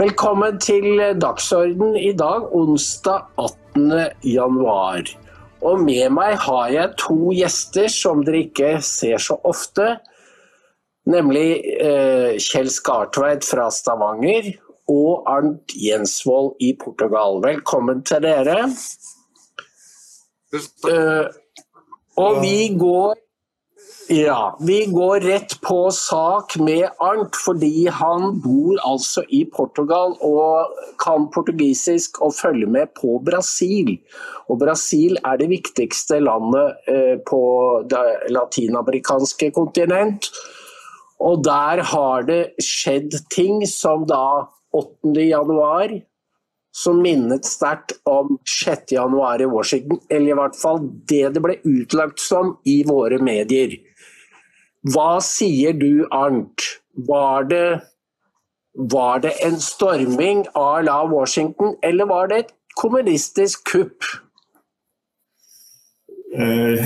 Velkommen til Dagsorden i dag, onsdag 18. januar. Og med meg har jeg to gjester som dere ikke ser så ofte. Nemlig eh, Kjell Skartveit fra Stavanger og Arnt Jensvold i Portugal. Velkommen til dere. Eh, og vi går ja, vi går rett på sak med Arnt, fordi han bor altså i Portugal og kan portugisisk og følger med på Brasil. Og Brasil er det viktigste landet eh, på det latinamerikanske kontinent. Og der har det skjedd ting som da 8. januar, som minnet sterkt om 6. januar i Washington, eller i hvert fall det det ble utlagt som i våre medier. Hva sier du, Arnt? Var det, var det en storming av la Washington, eller var det et kommunistisk kupp? Eh,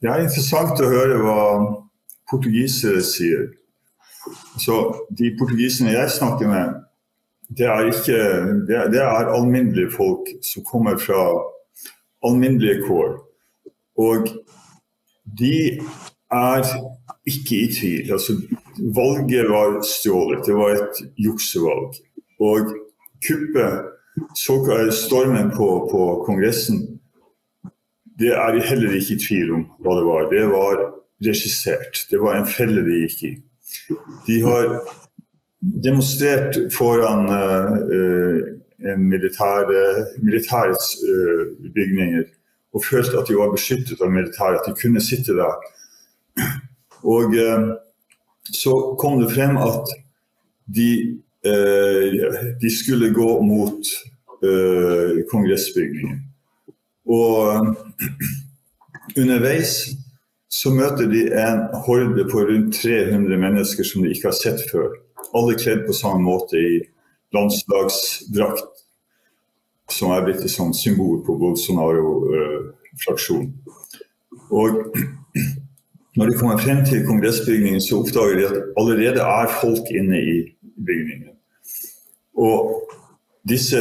det er interessant å høre hva portugisere sier. Så De portugiserne jeg snakker med, det er, ikke, det er alminnelige folk som kommer fra alminnelige kår. Og de er ikke i tvil. Altså, valget var stjålet. Det var et juksevalg. Og kuppet, såkalt stormen på, på Kongressen, det er jeg heller ikke i tvil om hva det var. Det var regissert. Det var en felle de gikk i. De har demonstrert foran uh, militære, militærets uh, bygninger og følt at de var beskyttet av militæret, at de kunne sitte der og eh, så kom det frem at de, eh, de skulle gå mot eh, kongressbygningen. Og underveis så møter de en horde på rundt 300 mennesker som de ikke har sett før. Alle kledd på samme måte i landslagsdrakt, som er blitt et sånt symbol på Bolsonaro-fraksjonen. Og når de kommer frem til kongressbygningen, så oppdager de at allerede er folk inne i bygningen. Og disse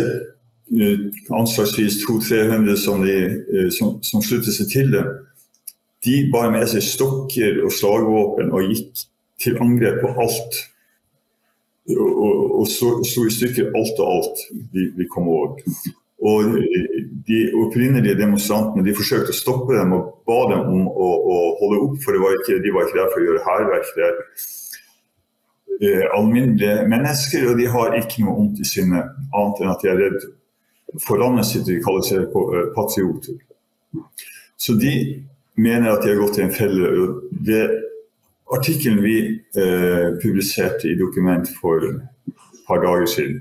uh, anslagsvis 200-300 som, uh, som, som sluttet seg til det, de bar med seg stokker og slagvåpen og gikk til angrep på alt. Og, og, og slo i stykker alt og alt de, de kom over. Og De opprinnelige demonstrantene de forsøkte å stoppe dem og ba dem om å, å holde opp, for var ikke, de var ikke der for å gjøre hærverk. Det er eh, alminnelige mennesker, og de har ikke noe vondt i sinnet, annet enn at de er redd for landet sitt. De kaller seg eh, patrioter. Så de mener at de har gått i en felle. og det Artikkelen vi eh, publiserte i Dokument for et par dager siden,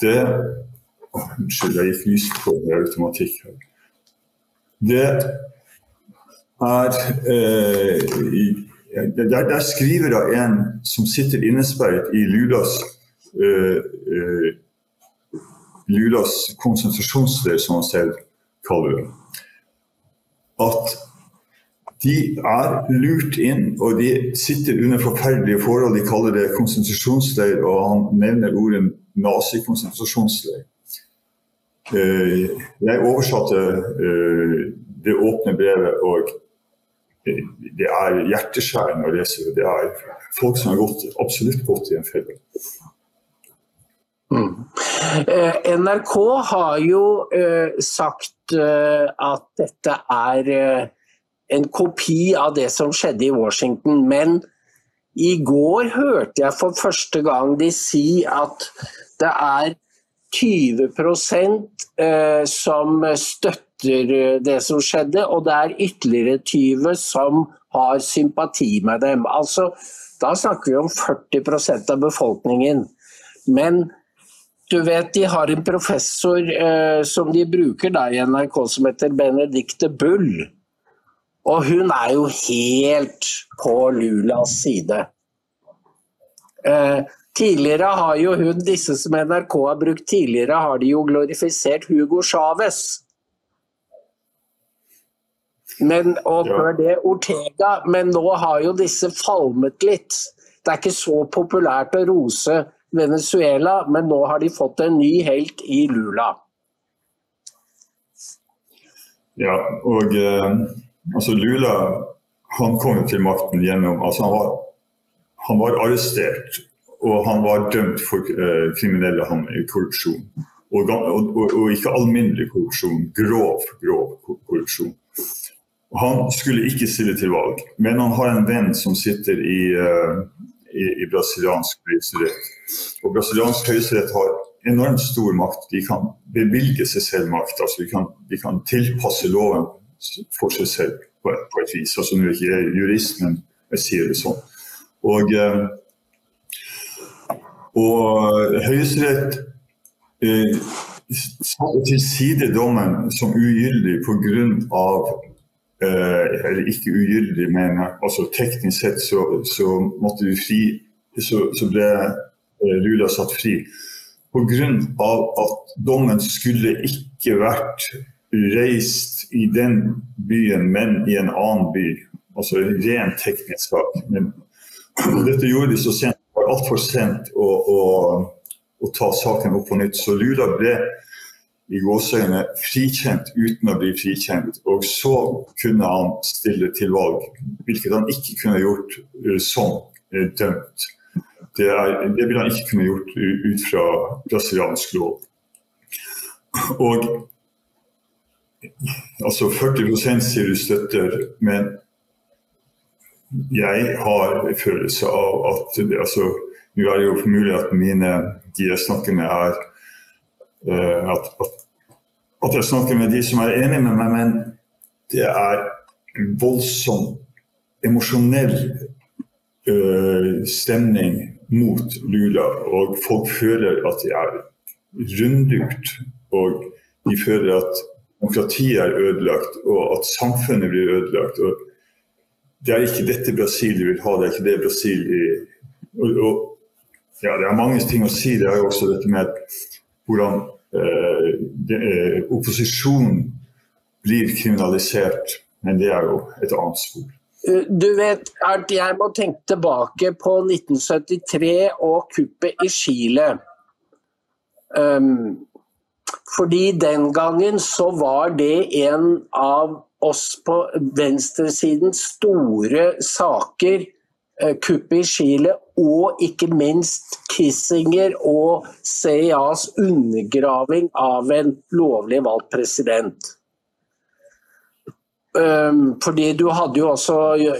det Unnskyld, jeg gikk lyst på det automatikk. Det er eh, der, der, skriver da en som sitter innesperret i Lulas eh, eh, Lulas konsentrasjonsleir, som han selv kaller det, at de er lurt inn, og de sitter under forferdelige forhold. De kaller det konsentrasjonsleir, og han nevner ordet nazikonsentrasjonsleir. Eh, jeg oversatte eh, det åpne brevet, og det er hjerteskjærende å lese. Det er folk som har gått, absolutt gått i en felle. Mm. Eh, NRK har jo sagt at dette er en kopi av det som skjedde i Washington, men i går hørte jeg for første gang de si at det er 20 eh, som støtter det som skjedde, og det er ytterligere 20 som har sympati med dem. Altså, da snakker vi om 40% av befolkningen. Men du vet, de har en professor eh, som de bruker da i NRK som heter Benedicte Bull. Og hun er jo helt på Lulas side. Eh, Tidligere har jo hun, disse som NRK har brukt tidligere, har de jo glorifisert Hugo Chávez. Men, og før det Ortega, men nå har jo disse falmet litt. Det er ikke så populært å rose Venezuela, men nå har de fått en ny helt i Lula. Ja, og eh, altså Lula han kom til makten gjennom altså han var, han var arrestert og han var dømt for eh, kriminelle korrupsjon. Og, og, og, ikke alminnelig korrupsjon, grov, grov korrupsjon. Han skulle ikke stille til valg, men han har en venn som sitter i, uh, i, i brasiliansk høyesterett. Og brasiliansk høyesterett har enormt stor makt. De kan bevilge seg selv makt. altså De kan, de kan tilpasse loven for seg selv på, på et vis. altså Nå er ikke jurist, men jeg sier det sånn. Og, uh, og Høyesterett eh, satte til side dommen som ugyldig pga. Eh, eller ikke ugyldig, men altså teknisk sett så, så måtte vi fri så, så ble eh, Lula satt fri. Pga. at dommen skulle ikke vært reist i den byen, men i en annen by. Altså ren teknisk sak. Men dette gjorde de så sent. Altfor sent å, å, å, ta saken opp på nytt. Så Lula ble i gåseøyne frikjent uten å bli frikjent. Og så kunne han stille til valg, hvilket han ikke kunne gjort sånn, dømt. Det, er, det, ville han ikke kunne gjort ut fra brasiliansk lov. Og altså 40 sier du støtter, men jeg har en følelse av at altså, Nå er det jo mulig at mine, de jeg snakker med, er uh, at, at, jeg snakker med de som er enig med meg, men det er voldsom emosjonell uh, stemning mot Lula. Og folk føler at de er rundlurt. Og de føler at demokratiet er ødelagt, og at samfunnet blir ødelagt. Og det er ikke dette Brasil vil ha, det er ikke det Brasil og, og, ja, Det er mange ting å si. Det er jo også dette med hvordan eh, eh, opposisjonen blir kriminalisert. Men det er jo et annet spor. Eh, du vet at jeg må tenke tilbake på 1973 og kuppet i Chile. Um, fordi den gangen så var det en av oss på venstresiden store saker Eh, kuppet i Chile og ikke minst Kissinger og CIAs undergraving av en lovlig valgt president. Um, fordi du hadde jo også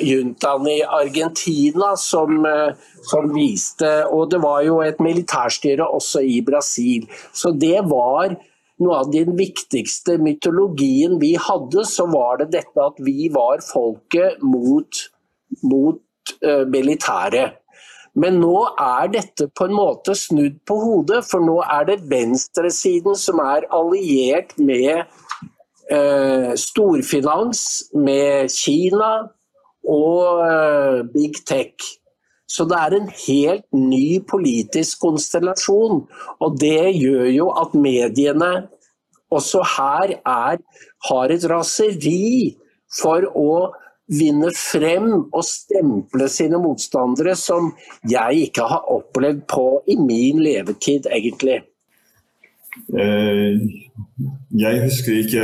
juntaen i Argentina som, uh, som, viste Og det var jo et militærstyre også i Brasil. Så det var noe av den viktigste mytologien vi hadde. Så var det dette at vi var folket mot, mot uh, militæret. Men nå er dette på en måte snudd på hodet, for nå er det venstresiden som er alliert med eh, storfinans, med Kina og eh, big tech. Så det er en helt ny politisk konstellasjon. Og det gjør jo at mediene også her er, har et raseri for å vinne frem og stemple sine motstandere som jeg ikke har opplevd på i min levetid, egentlig. Eh, jeg husker ikke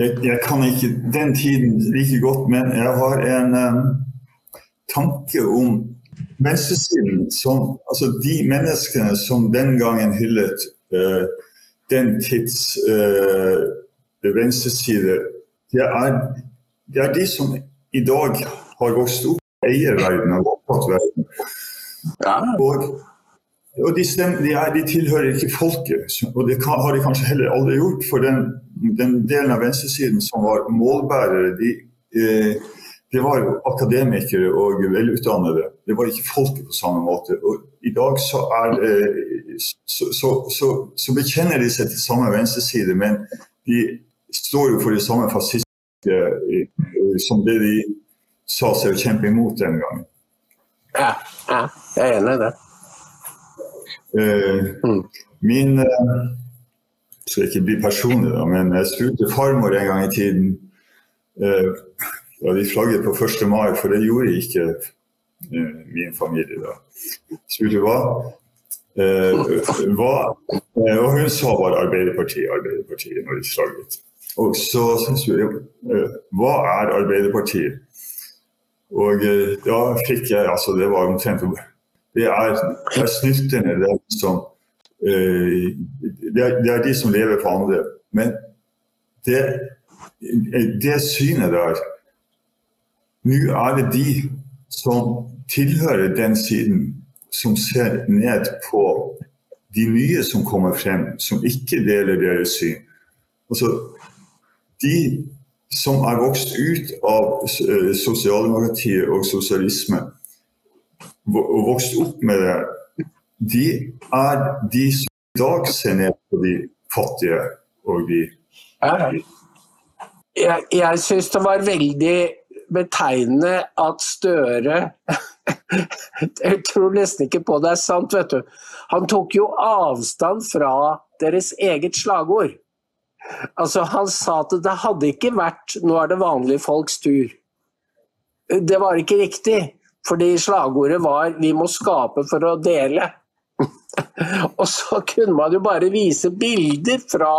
jeg, jeg, kan ikke den tiden like godt, men jeg har en um, tanke om venstresiden som Altså de menneskene som den gangen hyllet uh, den tids uh, venstreside, det er det er de som i dag har vokst opp i eierverdenen og opptattverden. Ja. Og, og de, stemmer, de, er, de, tilhører ikke folket, og det kan, har de kanskje heller aldri gjort. For den, den delen av venstresiden som var målbærere, de, eh, det var jo akademikere og velutdannede. Det var ikke folket på samme måte. Og I dag så, er, eh, så, så, så, bekjenner de seg til samme venstreside, men de står jo for de samme fascistiske som det de sa seg å kjempe imot den gangen. Ja, ja jeg er enig i det. Uh, mm. Min uh, skal ikke bli personlig, da, men jeg spurte farmor en gang i tiden uh, da vi flagget på 1. mai, for det gjorde ikke uh, min familie da. Spurte hva, Eh, hva, eh, og hun sa bare Arbeiderpartiet, Arbeiderpartiet når de flagget. Og så syns vi eh, Hva er Arbeiderpartiet? Og eh, da fikk jeg altså Det var omtrent Det er, det er snylterne. Det eh, det, det er de som lever på andre. Men det, det synet der Nå er det de som tilhører den siden som ser ned på de nye som kommer frem, som ikke deler deres syn. Altså, de som er vokst ut av eh, sosialdemokratiet og sosialisme, og vokst opp med det, de er de som i dag ser ned på de fattige og de Jeg, jeg syns det var veldig betegnende at Støre Jeg tror nesten ikke på det er sant, vet du. Han tok jo avstand fra deres eget slagord. Altså, han sa at det hadde ikke vært 'nå er det vanlige folks tur'. Det var ikke riktig, fordi slagordet var 'vi må skape for å dele'. og så kunne man jo bare vise bilder fra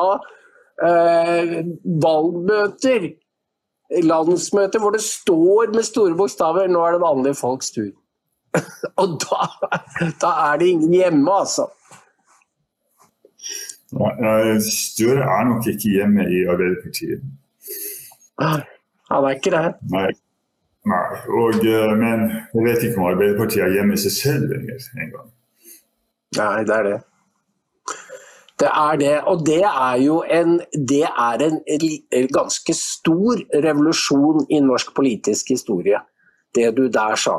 eh, valgmøter, landsmøter, hvor det står med store bokstaver 'nå er det vanlige folks tur'. og da, da er det ingen hjemme, altså. Støre er nok ikke hjemme i Arbeiderpartiet. Han er ikke det? Nei. Nei. Og, eh, men jeg vet ikke om Arbeiderpartiet er hjemme i seg selv lenger engang. Nei, det er det. Det er det, og det er jo en, det er en ganske stor revolusjon i norsk politisk historie, det du der sa.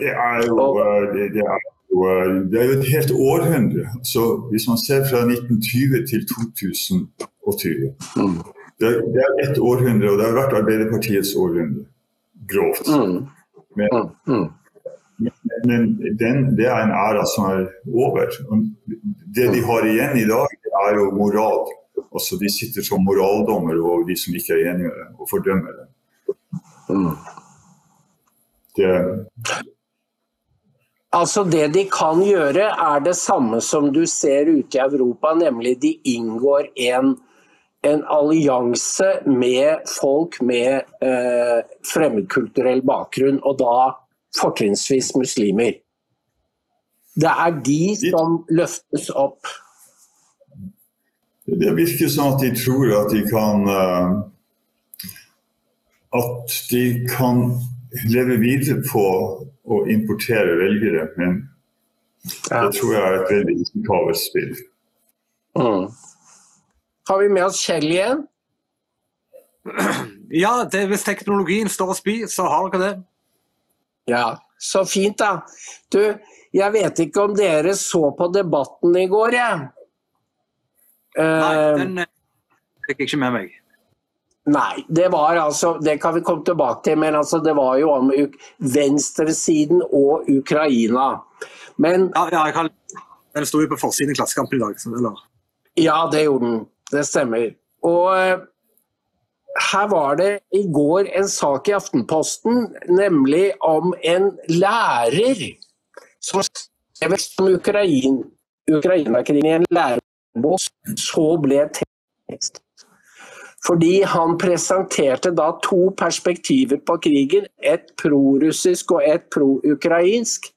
Det er jo, eh, det, det er jo, det er jo et helt århundre. Så hvis man ser fra 1920 til 2020 mm. det, det er ett århundre, og det har vært Arbeiderpartiets århundre. Grovt. Mm. Men, mm. Men den, det er en æra som er over. Det de har igjen i dag, er jo moral. Altså De sitter som moraldommer over de som ikke er enige med dem, og fordømmer det. Mm. det Altså Det de kan gjøre, er det samme som du ser ute i Europa, nemlig de inngår en, en allianse med folk med eh, fremmedkulturell bakgrunn, og da fortrinnsvis muslimer. Det er de som løftes opp. Det virker som at de tror at de kan uh, At de kan leve videre på å importere velgere, men det tror jeg er et veldig risikabelt spill. Mm. Har vi med oss Kjell igjen? Ja, det, hvis teknologien står og spyr, så har dere det. Ja, så fint, da. Du, jeg vet ikke om dere så på debatten i går, jeg. Ja. Nei, eh, den eh, fikk jeg ikke med meg. Nei, det var altså Det kan vi komme tilbake til, men altså det var jo om venstresiden og Ukraina. Men Ja, ja jeg kan, Den sto jo på forsiden i Klassekampen i dag, eller? Ja, det gjorde den. Det stemmer. Og eh, her var det i går en sak i Aftenposten, nemlig om en lærer som skrev om Ukraina, Ukraina-krigen i en lærebok, så ble tekst fordi han presenterte da to perspektiver på krigen, et prorussisk og et pro-ukrainsk.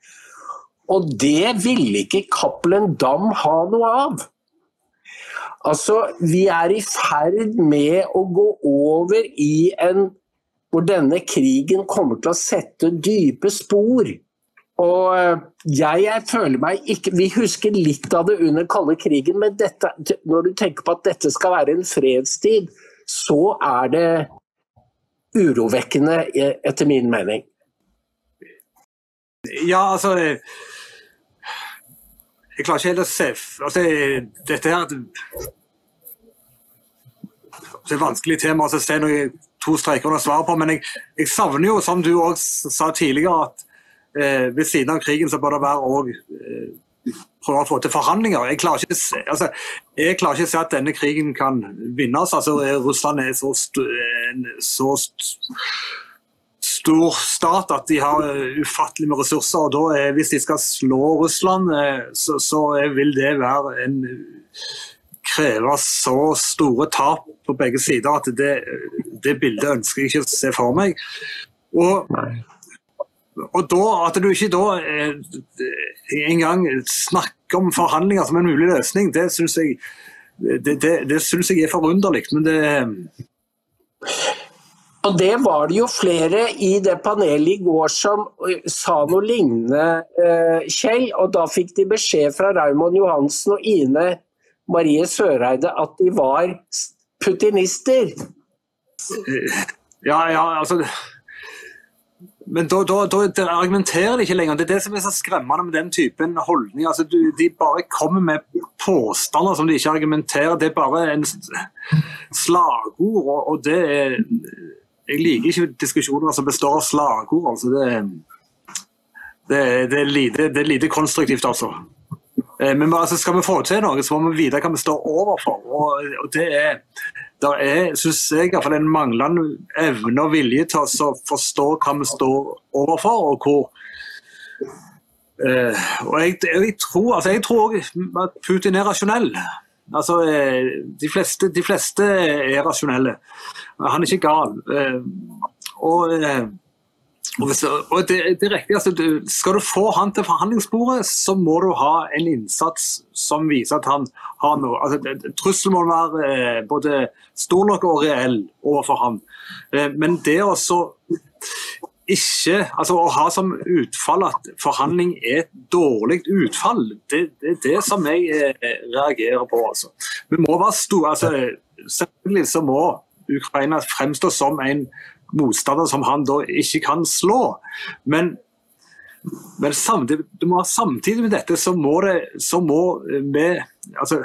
Og det ville ikke Cappelen Dam ha noe av. Altså, vi er i ferd med å gå over i en hvor denne krigen kommer til å sette dype spor. Og eh, jeg, jeg, føler meg ikke Vi husker litt av det under kalde krigen, men dette, når du tenker på at dette skal være en fredstid, så er det urovekkende, etter min mening. Ja, altså Jeg klarer ikke helt å se altså, Dette her Det er vanskelig tema å se noe to streker under svaret på, men jeg, jeg, savner jo, som du også sa tidligere, at eh, ved siden av krigen så bør det være òg eh, prøve å få til forhandlinger. Jeg klarer ikke, altså, jeg klarer ikke se at denne krigen kan vinnes. Altså, Russland er så, st så st stor stat at de har eh, ufattelig med ressurser. og da er, Hvis de skal slå Russland, eh, så, så vil det være en kreve så store tap på begge sider at det, det bildet ønsker jeg ikke å se for meg. Og, og da, At du ikke da eh, engang snakker om forhandlinger som en mulig løsning, det syns jeg, det, det, det synes jeg er forunderlig. Men det og det var det jo flere i det panelet i går som eh, sa noe lignende, eh, Kjell. Og da fikk de beskjed fra Raymond Johansen og Ine Marie Søreide at de var putinister. Ja, ja, altså men da, da, da, argumenterer de ikke lenger. Det er det som er så skremmende med den typen holdning. Altså, du, de bare kommer med påstander som de ikke argumenterer. Det er bare en slagord. og, og det er jeg liker ikke diskusjoner som består av slagord. Altså det, det, det, er lite, det, er lite, konstruktivt, altså. Eh, men altså, skal vi få til noe, så må vi vite hva vi står overfor. Og, og det er, der er synes jeg, iallfall en manglende evne og vilje til å forstå hva vi står overfor, og hvor uh, og jeg, jeg, tror, altså, jeg tror at Putin er rasjonell. Altså, eh, de fleste, de fleste, er rasjonelle. Han er ikke gal. Eh, og, eh, og, det, det, er riktig, altså, Skal du få han til forhandlingsbordet, så må du ha en innsats som viser at han har noe. Altså, Trusselen må være både stor nok og reell overfor han. Men det å ikke altså Å ha som utfall at forhandling er et dårlig utfall, det er det, det, som jeg eh, reagerer på. altså. Vi må være store, altså, Selvfølgelig så må Ukraina fremstår som en motstander som han da ikke kan slå. Men, men samtidig, samtidig, med dette så må, det, så må vi altså,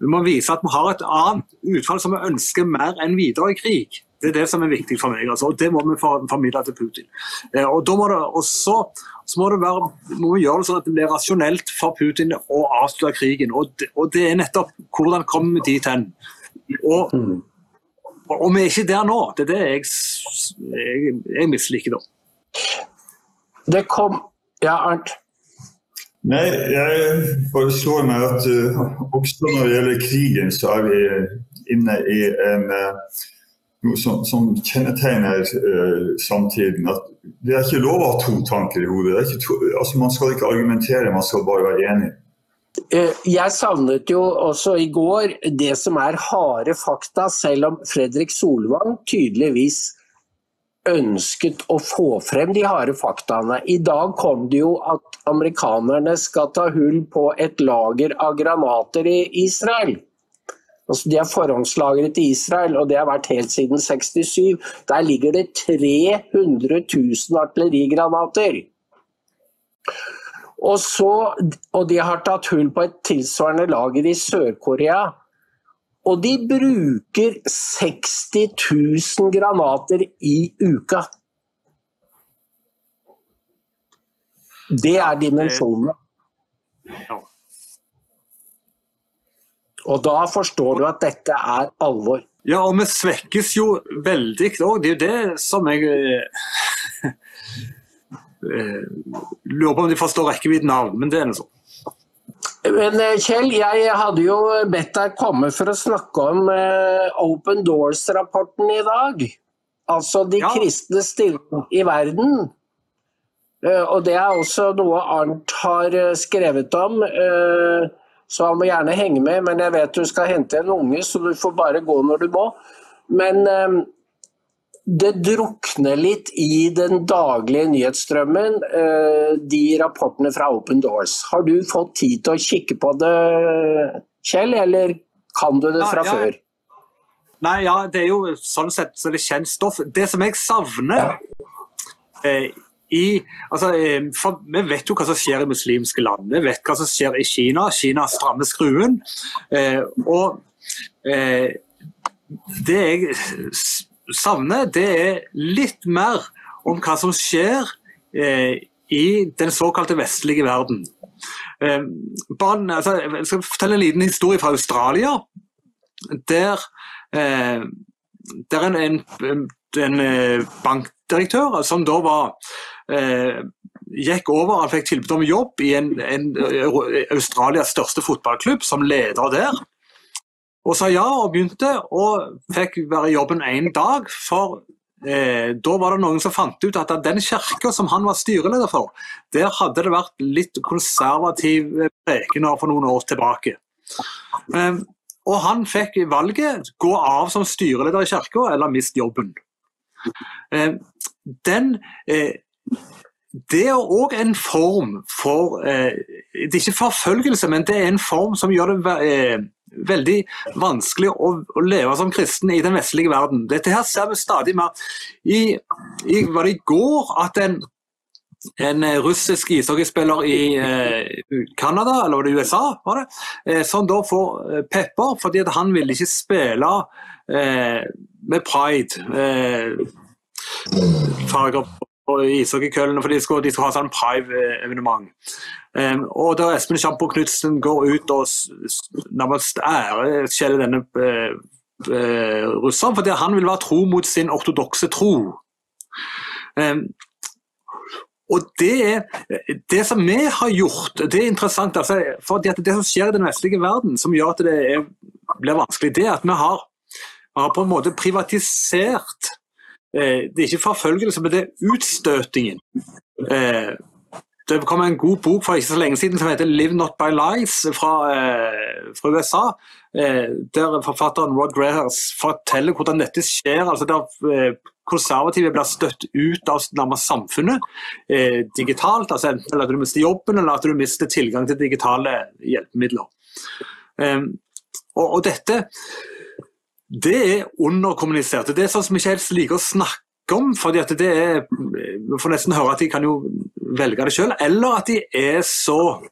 vi må vise at vi har et annet utfall som vi ønsker mer enn videre i krig. Det er det som er viktig for meg, altså, og det må vi formidle til Putin. Eh, og da må det også så må, det være, må vi gjøre det sånn at det blir rasjonelt for Putin å avslutte krigen. Og det, og det er nettopp hvordan kommer vi dit hen. Og, og, vi er ikke der nå. Det er det jeg, jeg, jeg misliker, da. Det kom Ja, Arnt? Nei, jeg bare slår meg at uh, også når det gjelder krigen, så er vi inne i en uh, noe som, som kjennetegner uh, samtiden. at Det er ikke lov å ha to tanker i hodet. To, altså man skal ikke argumentere, man skal bare være enig. Eh, jeg savnet jo også i går det som er harde fakta, selv om Fredrik Solvang tydeligvis ønsket å få frem de harde faktaene. I dag kom det jo at amerikanerne skal ta hull på et lager av granater i Israel. Altså, de er forhåndslagret i Israel, og det har vært helt siden 67. Der ligger det 300 000 artillerigranater. Og, så, og de har tatt hull på et tilsvarende lager i Sør-Korea. Og de bruker 60 000 granater i uka. Det er dimensjonene. Og da forstår du at dette er alvor. Ja, og vi svekkes jo veldig òg. Det er jo det som jeg eh, lurer på om de forstår rekkevidden av, men det er noe sånn. Men eh, Kjell, jeg hadde jo bedt deg komme for å snakke om uh, Open Doors-rapporten i dag. Altså de ja. kristne stillingene i verden. Og det er også noe Arnt har skrevet om. Så han må gjerne henge med, men jeg vet du skal hente en unge, så du får bare gå når du må. Men det drukner litt i den daglige nyhetsstrømmen, uh, de rapportene fra Open Doors. Har du fått tid til å kikke på det, Kjell, eller kan du det fra ja, ja. før? Nei, ja, det er jo sånn sett så det er kjent stoff. Det som jeg savner eh, i altså, eh, for Vi vet jo hva som skjer i muslimske land. Vi vet hva som skjer i Kina. Kina strammer skruen. Eh, og eh, det jeg savner, det er litt mer om hva som skjer eh, i den såkalte vestlige verden. Eh, barn, altså, jeg skal fortelle en liten historie fra Australia. Der, eh, der en, en, en bankdirektør som da var eh, gikk over, han fikk tilbud om jobb i en, en, Australias største fotballklubb som leder der. Og sa ja og begynte, og fikk være i jobben én dag. For eh, da var det noen som fant ut at den kirka som han var styreleder for, der hadde det vært litt konservativ prekener for noen år tilbake. Eh, og han fikk valget gå av som styreleder i kirka eller miste jobben. Eh, den eh, det er òg en form for eh, Det er ikke forfølgelse, men det er en form som gjør det eh, veldig vanskelig å, å, leve som kristen i den vestlige verden. Dette her ser vi stadig mer. I, i, var det i går at en, en russisk ishockeyspiller i eh, eller var det USA, var det, eh, som da får eh, pepper fordi han ville ikke spille eh, med pride. farger og ishockeykøllene, for de skal, de skal ha sånn Prive-evenement. Um, og da Espen Sjampo Knutsen går ut og nærmest æreskjeller denne uh, uh, russeren, fordi han vil være tro mot sin ortodokse tro. Um, og det, det som vi har gjort, det er interessant. Altså, for det som skjer i den vestlige verden som gjør at det er, blir vanskelig, det er at vi har, har på en måte privatisert Eh, det er ikke forfølgelse, men det er utstøtingen. Eh, det kom en god bok for ikke så lenge siden som heter 'Live Not By Lies' fra, eh, fra USA. Der forfatteren Rod Grehers forteller hvordan dette skjer. altså Der konservative blir støtt ut av nærmest samfunnet digitalt. altså Enten at du mister jobben eller at du mister tilgang til digitale hjelpemidler. og, og dette det er underkommunisert. Det er sånn som vi ikke helst liker å snakke om. fordi at det er, Vi får nesten høre at de kan jo velge det sjøl, eller at de er så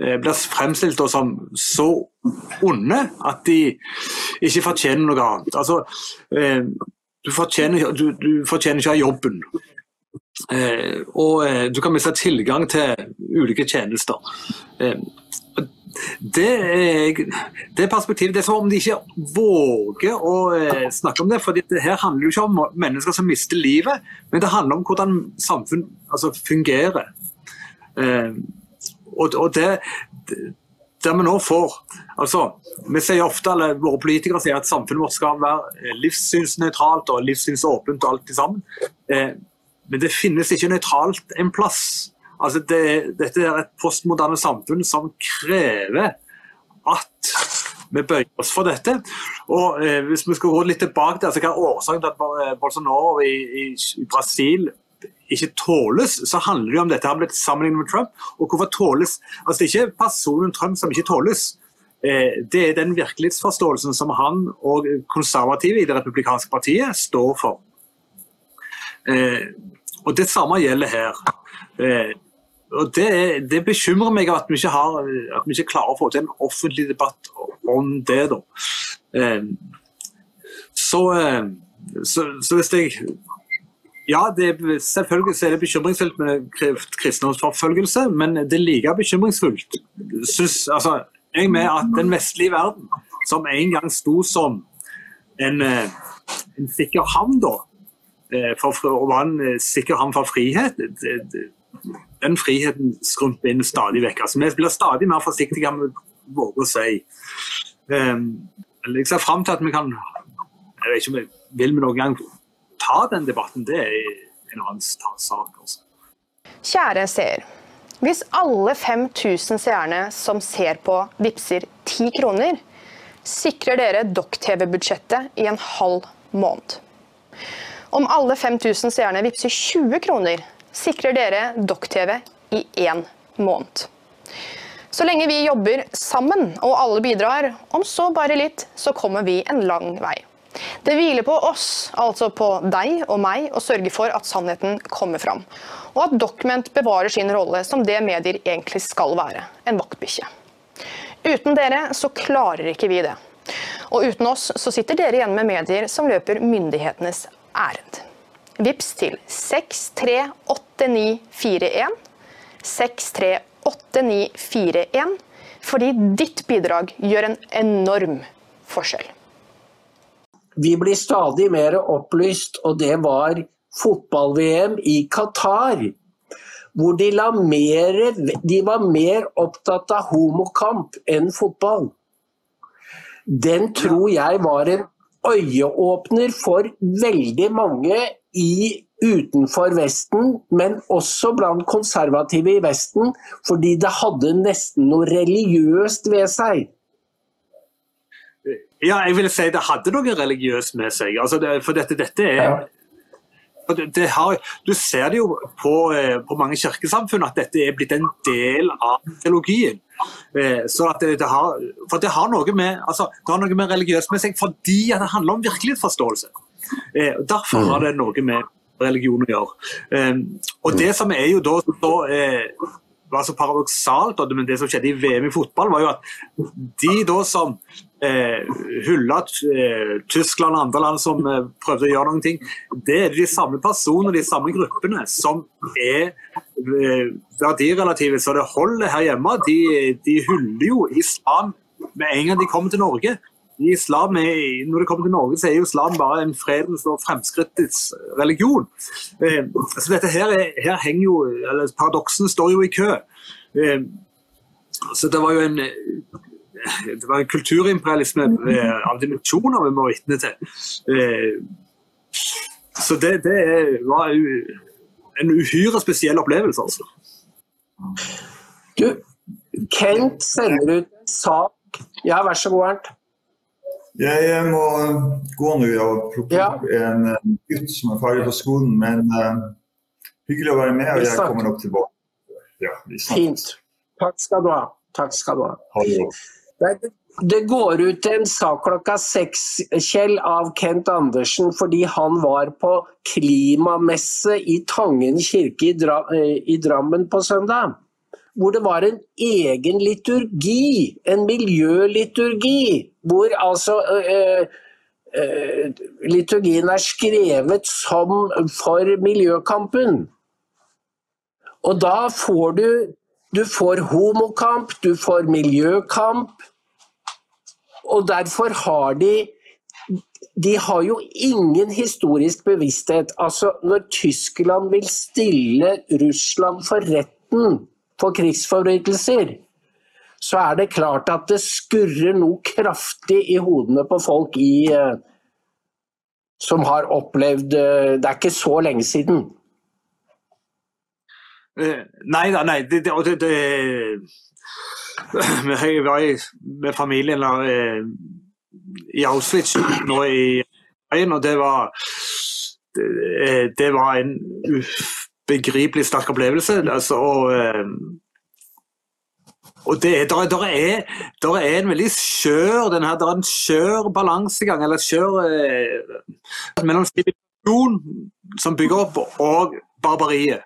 eh, blir fremstilt som så onde at de ikke fortjener noe annet. Altså, eh, du fortjener, du, du fortjener ikke å ha jobben. Eh, og du kan miste tilgang til ulike tjenester det, det perspektivet Det er som om de ikke våger å eh, snakke om det. for det her handler jo ikke om mennesker som mister livet, men det handler om hvordan samfunn altså, fungerer. Eh, og, og det, det vi nå får altså, Vi sier ofte, eller Våre politikere sier at samfunnet vårt skal være livssynsnøytralt og livssynsåpent. og alt sammen. Men det finnes ikke nøytralt en plass. Altså det, dette er et postmoderne samfunn som krever at vi bøyer oss for dette. Og eh, Hvis vi skal gå litt tilbake til altså, hva er årsaken til at eh, Bolsonaro i, i, Brasil ikke tåles, så handler det om dette har blitt sammenlignet med Trump. Og hvorfor tåles Altså Det er ikke personen Trump som ikke tåles. Eh, det er den virkelighetsforståelsen som han og konservative i det republikanske partiet står for. Eh, og Det samme gjelder her. Eh, og det, det, bekymrer meg at vi, ikke har, at vi ikke klarer å få til en offentlig debatt om det. da. Eh, så, eh, så, så, hvis jeg Ja, det, selvfølgelig er det bekymringsfullt med kristendomsforfølgelse, men det er like bekymringsfullt synes, altså, jeg med at den vestlige verden, som en gang sto som en, en sikker havn, da, for, og han sikrer ham for frihet den friheten skrumper inn stadig vekk. Altså, vi blir stadig mer forsiktige med å våge å si. Um, jeg ser fram til at vi kan jeg vet ikke om vi vil vi noen gang ta den debatten. Det er en annen sak. Også. Kjære seer. Hvis alle 5000 seerne som ser på, vippser 10 kroner, sikrer dere Dokk-TV-budsjettet i en halv måned. Om alle 5000 seerne vippser 20 kroner, sikrer dere Dokk-TV i én måned. Så lenge vi jobber sammen og alle bidrar, om så bare litt, så kommer vi en lang vei. Det hviler på oss, altså på deg og meg, å sørge for at sannheten kommer fram. Og at Document bevarer sin rolle som det medier egentlig skal være, en vaktbikkje. Uten dere så klarer ikke vi det. Og uten oss så sitter dere igjen med medier som løper myndighetenes ærend. Vips til 638941. 638941. Fordi ditt bidrag gjør en enorm forskjell. Vi blir stadig mer opplyst, og det var fotball-VM i Qatar. Hvor de, mer, de var mer opptatt av homokamp enn fotball. Den tror jeg var en øyeåpner for veldig mange i, utenfor Vesten, men også blant konservative i Vesten, fordi det hadde nesten noe religiøst ved seg. Ja, jeg vil si det hadde noe religiøst med seg. Altså det, for dette, dette er ja. det, har, Du ser det jo på, eh, på, mange kirkesamfunn at dette er blitt en del av teologien. Eh, så at det, har, for det har noe med, altså, noe med religiøst med seg fordi det handler om virkelighetsforståelse. Eh, derfor har det noe med religion å gjøre. Og det som er jo da, da var så paradoksalt, men det som skjedde i VM i fotball, var jo at de da som eh, hylla eh, Tyskland og andre land som eh, prøvde å gjøre noen ting, det er de samme personene, de samme gruppene, som er eh, verdirelative. Så det holder her hjemme. De, de hyller jo islam med en gang de kommer til Norge. Islam er, når det kommer til Norge, så er jo islam bare en fredens og fremskrittets religion. Eh, så dette her, er, her henger jo, eller Paradoksene står jo i kø. Eh, så det var jo en det var en kulturimperialisme av dimensjoner vi må vitne til. Så det, det var en uhyre spesiell opplevelse, altså. Du, Kent sender ut sak Ja, vær så god, Arnt. Jeg må gå nå og plukke ja. opp en gutt som er ferdig på skolen, men uh, hyggelig å være med, og jeg kommer nok tilbake. Ja, Fint. Takk skal du ha. Takk skal du ha. Hallo. Det går ut en sak klokka seks Kjell, av Kent Andersen fordi han var på klimamesse i Tangen kirke i, eh, Drammen på søndag. Hvor det var en egen liturgi, en miljøliturgi. Hvor altså øh, øh, Liturgien er skrevet som for miljøkampen. Og da får du du får homokamp, du får miljøkamp. Og derfor har de De har jo ingen historisk bevissthet. Altså, når Tyskland vil stille Russland for retten for krigsforbrytelser, så er det klart at det skurrer noe kraftig i hodene på folk i, eh, som har opplevd eh, Det er ikke så lenge siden. Eh, nei da, nei. Det, det, det, vi var i, med familien eh, i Auschwitz nå i veien, og det var det, det var en ubegripelig sterk opplevelse. Altså, og, eh, og det, der, der, er, der er en veldig skjør den her, der er en skjør balansegang, eller skjør eh, mellom sivilisasjon som bygger opp, og barbariet.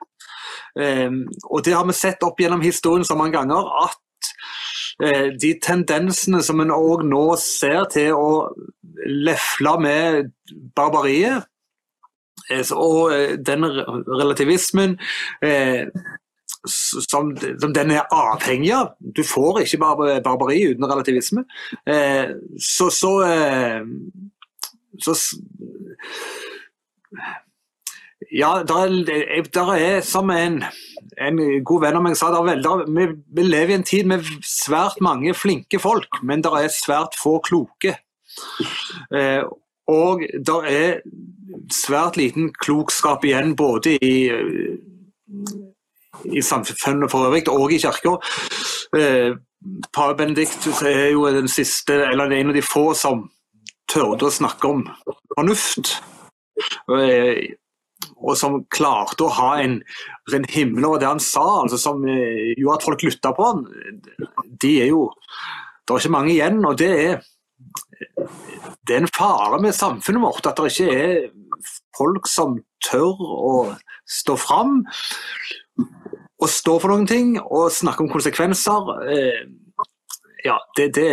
Ehm, og det har vi sett opp gjennom historien så mange ganger at eh, de tendensene som en òg nå ser til å lefle med barbariet, eh, og eh, den relativismen som, den er avhengig av. Du får ikke barbari uten relativisme. så, så, så ja, der er, som en, en, god venn av meg sa, der, vi, vi, lever i en tid med svært mange flinke folk, men det er svært få kloke. Eh, og det er svært liten klokskap igjen både i, i samfunnet for øvrig og i kirka. Eh, Pave Benedikt er jo den siste, eller en av de få som tørde å snakke om fornuft. Eh, og som klarte å ha en, en himmel over det han sa, altså som eh, gjorde at folk lytta på han, de er jo Det er ikke mange igjen. og det er, det er en fare med samfunnet vårt at det ikke er folk som tør å stå fram og stå for noen ting og snakke om konsekvenser. Eh, ja, det, det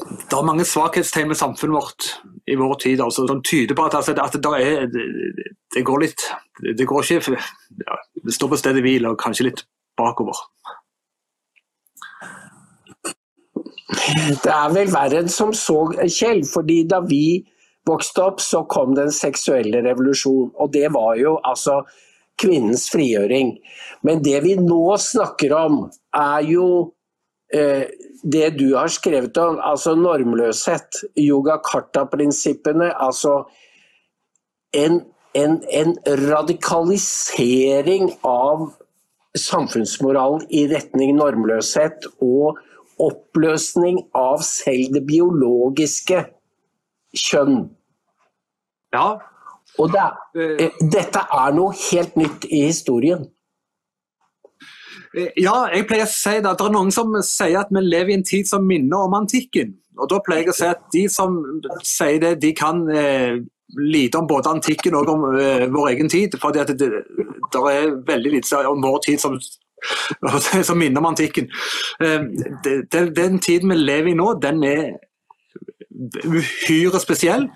det er mange svakhetstegn med samfunnet vårt i vår tid altså, som tyder på at, altså, at det, er, det, går litt Det går ikke ja, Det står på stedet hvil og kanskje litt bakover. Det er vel verre enn som så, Kjell. fordi da vi vokste opp, så kom den seksuelle revolusjon. Og det var jo altså kvinnens frigjøring. Men det vi nå snakker om, er jo det du har skrevet om, altså normløshet, yogakarta-prinsippene. Altså en, en, en radikalisering av samfunnsmoralen i retning normløshet og oppløsning av selv det biologiske kjønn. Ja. Og det, eh, dette er noe helt nytt i historien. Eh, ja, jeg pleier å si det. Det er noen som sier at vi lever i en tid som minner om antikken. Og da pleier jeg å si at de som sier det, de kan eh, lite om både antikken og om eh, vår egen tid. For det, det, er veldig lite om vår tid som, som minner om antikken. Eh, det, den tiden vi lever i nå, den er uhyre spesiell.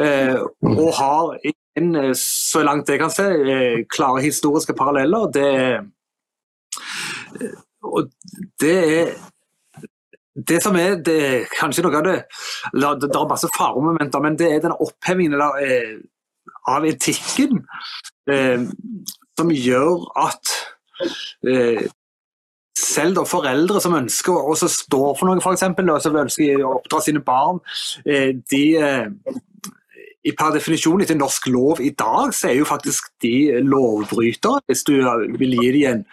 Eh, og har en, så langt jeg kan se, eh, klare historiske paralleller. Det, og det er det som er det, kanskje noe av det Det er masse faremomenter, men det er denne opphevingen eller, eh, av etikken eh, som gjør at eh, selv da foreldre som ønsker å stå for noe, f.eks., som ønsker å oppdra sine barn, eh, de eh, i per definisjon etter norsk lov i dag, så er jo faktisk de lovbrytere, hvis du vil gi dem en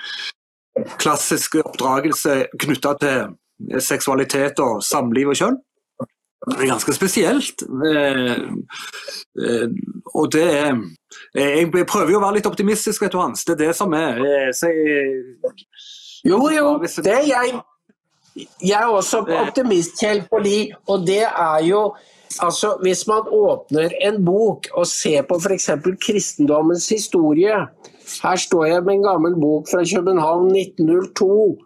klassisk oppdragelse knytta til seksualitet og samliv og kjønn. Det er ganske spesielt. Eh, eh, og det er Jeg prøver jo å være litt optimistisk, vet du Hans. Det er det som er. Jo, jo, det er jeg. Jeg er også optimist, Kjell, fordi, og det er jo Altså, Hvis man åpner en bok og ser på f.eks. kristendommens historie Her står jeg med en gammel bok fra København 1902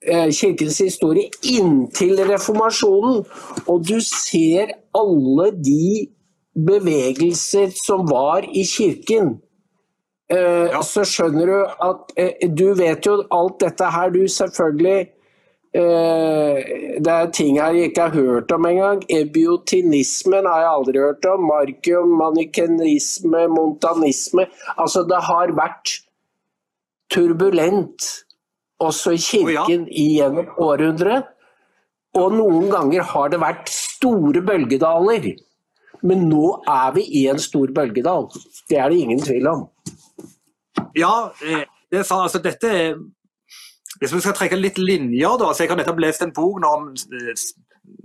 Eh, kirkens historie inntil reformasjonen. Og du ser alle de bevegelser som var i kirken. Eh. Så skjønner du at eh, Du vet jo alt dette her, du selvfølgelig. Det er ting jeg ikke har hørt om engang. Ebiotinismen har jeg aldri hørt om. Markium, manikenisme, montanisme. Altså, det har vært turbulent også i kirken oh, ja. gjennom århundret. Og noen ganger har det vært store bølgedaler. Men nå er vi i en stor bølgedal. Det er det ingen tvil om. Ja, eh, det sa altså dette Hvis vi skal trekke litt linjer, da, så Jeg har nettopp lest en bok om eh,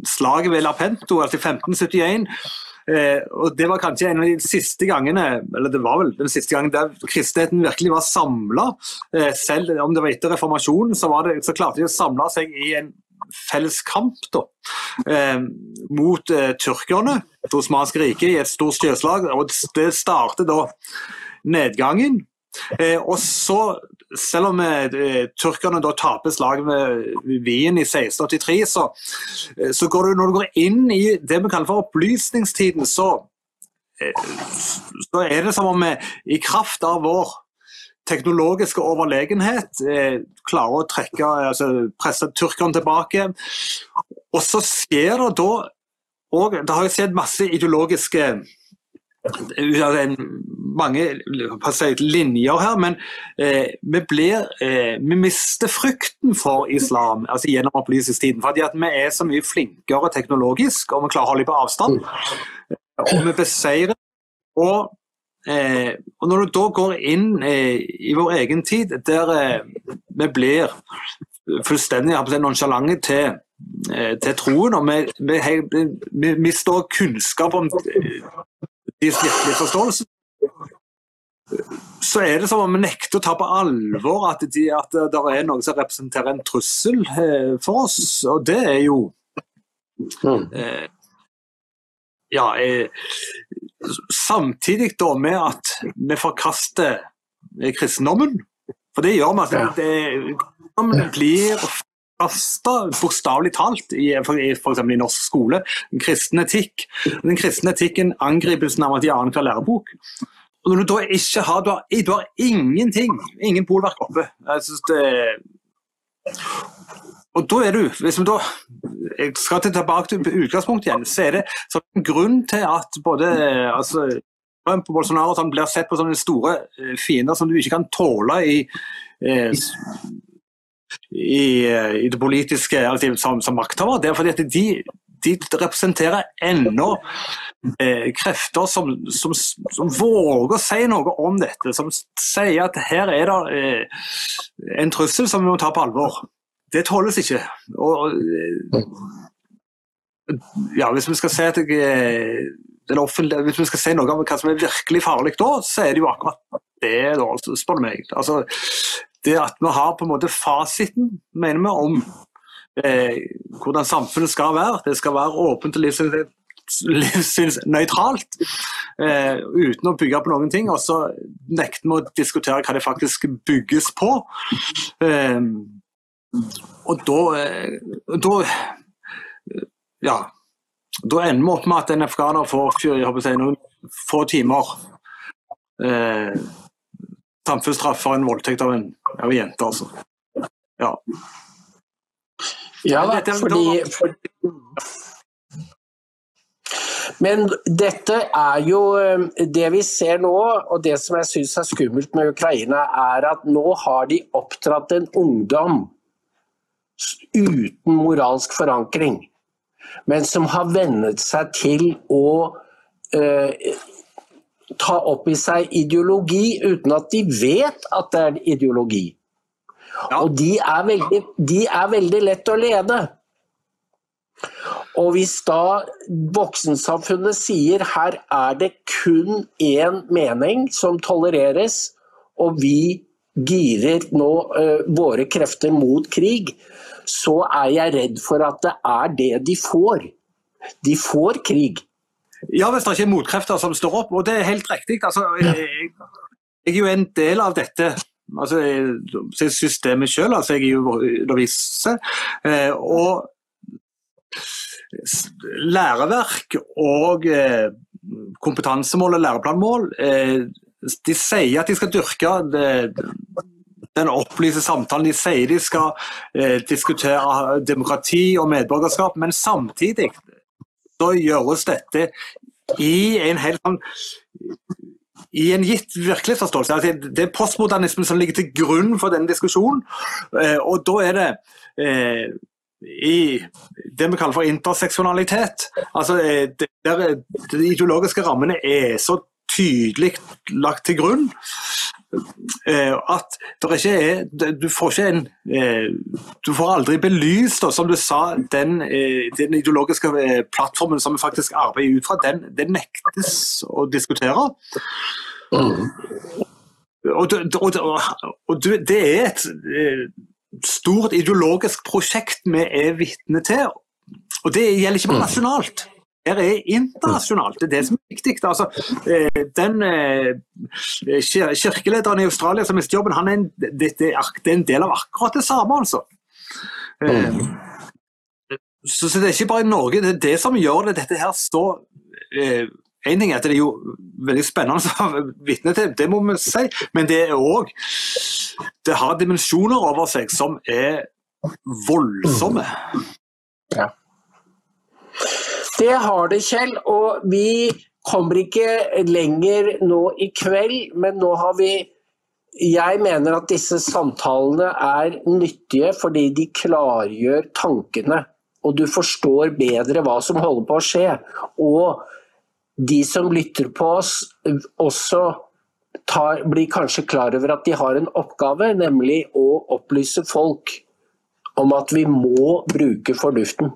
slaget ved Lapento altså 1571. Eh, og Det var kanskje en av de siste gangene eller det var vel den siste gangen der kristenheten virkelig var samla. Eh, selv om det var etter reformasjonen, så, det, så klarte de å samle seg i en felles kamp da, eh, mot eh, tyrkerne, det osmanske riket, i et stort sjøslag. og Det startet da nedgangen. Eh, og så, Selv om eh, tyrkerne da taper slaget med Wien i 1683, så, eh, så går du, når du går inn i det vi kaller for opplysningstiden, så, eh, så er det som om vi i kraft av vår teknologiske overlegenhet eh, klarer å trekke, altså presse tyrkerne tilbake. Og så skjer det da og Det har jo skjedd masse ideologiske mange si, linjer her, men eh, vi, blir, eh, vi mister frykten for islam altså gjennom opplysningstiden. fordi at vi er så mye flinkere teknologisk, og vi klarer å holde på avstand. Og vi beseirer. Og, eh, og når du da går inn eh, i vår egen tid, der eh, vi blir fullstendig nonsjalante til eh, til troen, og vi, vi, vi mister kunnskap om deres virkelige forståelse, så er det som om vi nekter å ta på alvor at, de, at det er noe som representerer en trussel eh, for oss. Og det er jo mm. eh, Ja, eh, samtidig da med at vi forkaster kristendommen. For det gjør vi. Altså, det, blir kasta bokstavelig talt i f.eks. i norsk skole. Kristen etikk. Den kristne etikken angripes nærmest i annenhver lærebok. Og når du da ikke har Du har, du har ingenting, ingen polverk oppe. Jeg synes det og da er du, hvis vi da jeg skal tilbake til utgangspunktet igjen, så er det så en grunn til at både altså, Trump og Bolsonaro sånn, blir sett på som store eh, fiender som du ikke kan tåle i, eh, i, eh, i det politiske altså, som, som makthaver. Det er fordi at de, de representerer ennå eh, krefter som, som, som, våger å si noe om dette. Som sier at her er det eh, en trussel som vi må ta på alvor. Det tåles ikke. Og, ja, hvis vi skal se at jeg, hvis vi skal si noe om hva som er virkelig farlig da, så er det jo akkurat det, da, altså, spør du meg. Altså, det at vi har på en måte fasiten, mener vi, om eh, hvordan samfunnet skal være. Det skal være åpent og livssynsnøytralt, eh, uten å bygge på noen ting. Og så nekter vi å diskutere hva det faktisk bygges på. Eh, og da, eh, da Ja. Da ender vi opp med at en afghaner får si, noen få timer eh, samfunnsstraff for en voldtekt av en, av en jente, altså. Ja. Ja, da, fordi, fordi men dette er jo eh, det vi ser nå, og det som jeg syns er skummelt med Ukraina, er at nå har de oppdratt en ungdom uten moralsk forankring men som har vennet seg til å eh, ta opp i seg ideologi uten at de vet at det er ideologi. Ja. Og de er, veldig, de er veldig lett å lede. Og hvis da voksensamfunnet sier her er det kun én mening som tolereres, og vi girer nå uh, våre krefter mot krig, så er jeg redd for at det er det de får. De får krig. Ja, hvis det ikke er motkrefter som står opp, og det er helt riktig. Altså, jeg, jeg, er jo en del av dette altså, systemet sjøl. Altså, jeg er jo underviser. Eh, og læreverk og eh, kompetansemål og læreplanmål eh, de sier at de skal dyrke det, den opplyste samtalen. De sier de skal eh, diskutere demokrati og medborgerskap, men samtidig så gjøres dette i en helt sånn i en gitt virkelighetsforståelse. Altså, det er postmodernismen som ligger til grunn for denne diskusjonen. Eh, og da er det eh, i det vi kaller for interseksjonalitet. Altså, eh, der, de ideologiske rammene er så tydelig lagt til grunn Eh, at det ikke er Du får en eh, Du får aldri belyst, som du sa, den, eh, den ideologiske plattformen som vi faktisk arbeider ut fra. Den, den nektes å diskutere. Mm. Og, og, og, det er et stort ideologisk prosjekt vi er vitne til. Og det gjelder ikke bare mm. nasjonalt her er internasjonalt. Det er det som er viktig. Altså, eh, den eh, Kirkelederen i Australia som mister jobben, han er en, det, er en del av akkurat det samme, altså. Eh, så, så, det er ikke bare i Norge. Det er det som gjør det dette her så en ting er at det er jo veldig spennende å vitne til, det må vi si, men det er òg Det har dimensjoner over seg som er voldsomme. Ja. Det har det, Kjell. Og vi kommer ikke lenger nå i kveld, men nå har vi jeg mener at disse samtalene er nyttige fordi de klargjør tankene. Og du forstår bedre hva som holder på å skje. Og de som lytter på oss, også tar, blir kanskje klar over at de har en oppgave, nemlig å opplyse folk om at vi må bruke fornuften.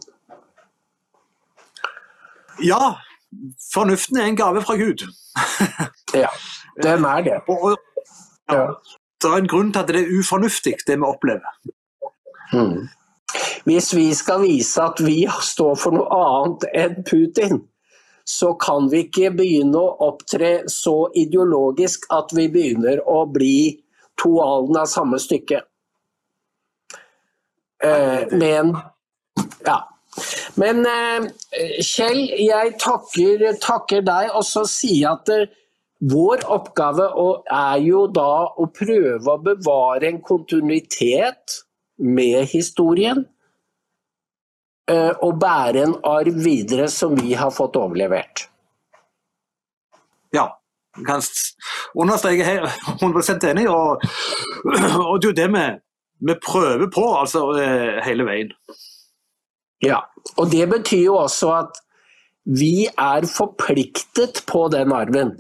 Ja, fornuften er en gave fra Gud. ja, den er det. Og, og, ja, det er en grunn til at det er ufornuftig, det vi opplever. Mm. Hvis vi skal vise at vi står for noe annet enn Putin, så kan vi ikke begynne å opptre så ideologisk at vi begynner å bli to alen av samme stykke. Eh, men ja. Men eh, Kjell, jeg takker, takker deg, og så sier jeg at eh, vår oppgave er jo da å prøve å bevare en kontinuitet med historien. Og bære en arv videre som vi har fått overlevert. Ja. jeg Kan understreke her 100 enig, og, og det er jo det vi, vi prøver på altså eh, hele veien. Ja, og det betyr jo også at vi er forpliktet på den arven.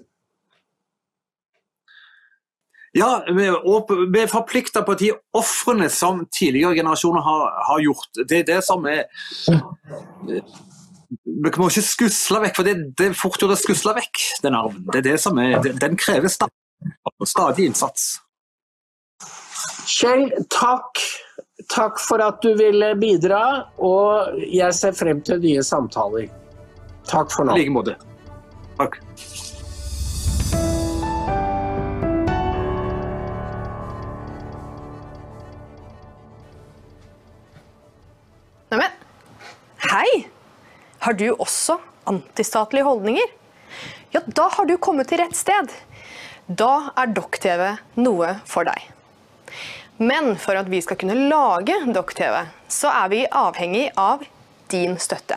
Ja, vi er, forplikta på de ofrene som tidligere generasjoner har, har gjort. Det er det som er Vi må ikke skusle vekk, for det, det er fort gjort å skusle vekk den arven. Det er det som er, Den krever stadig, stadig innsats. Kjell, takk. Takk for at du ville bidra, og jeg ser frem til nye samtaler. Takk for I like måte. Takk. Neimen, hei! Har du også antistatlige holdninger? Ja, da har du kommet til rett sted. Da er Dokk-TV noe for deg. Men for at vi skal kunne lage Dokk-TV, så er vi avhengig av din støtte.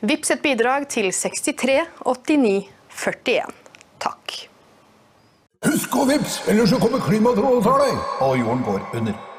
Vips et bidrag til 63 89 41. Takk. Husk å vips, ellers så kommer klimatrollet og tar deg, og jorden går under.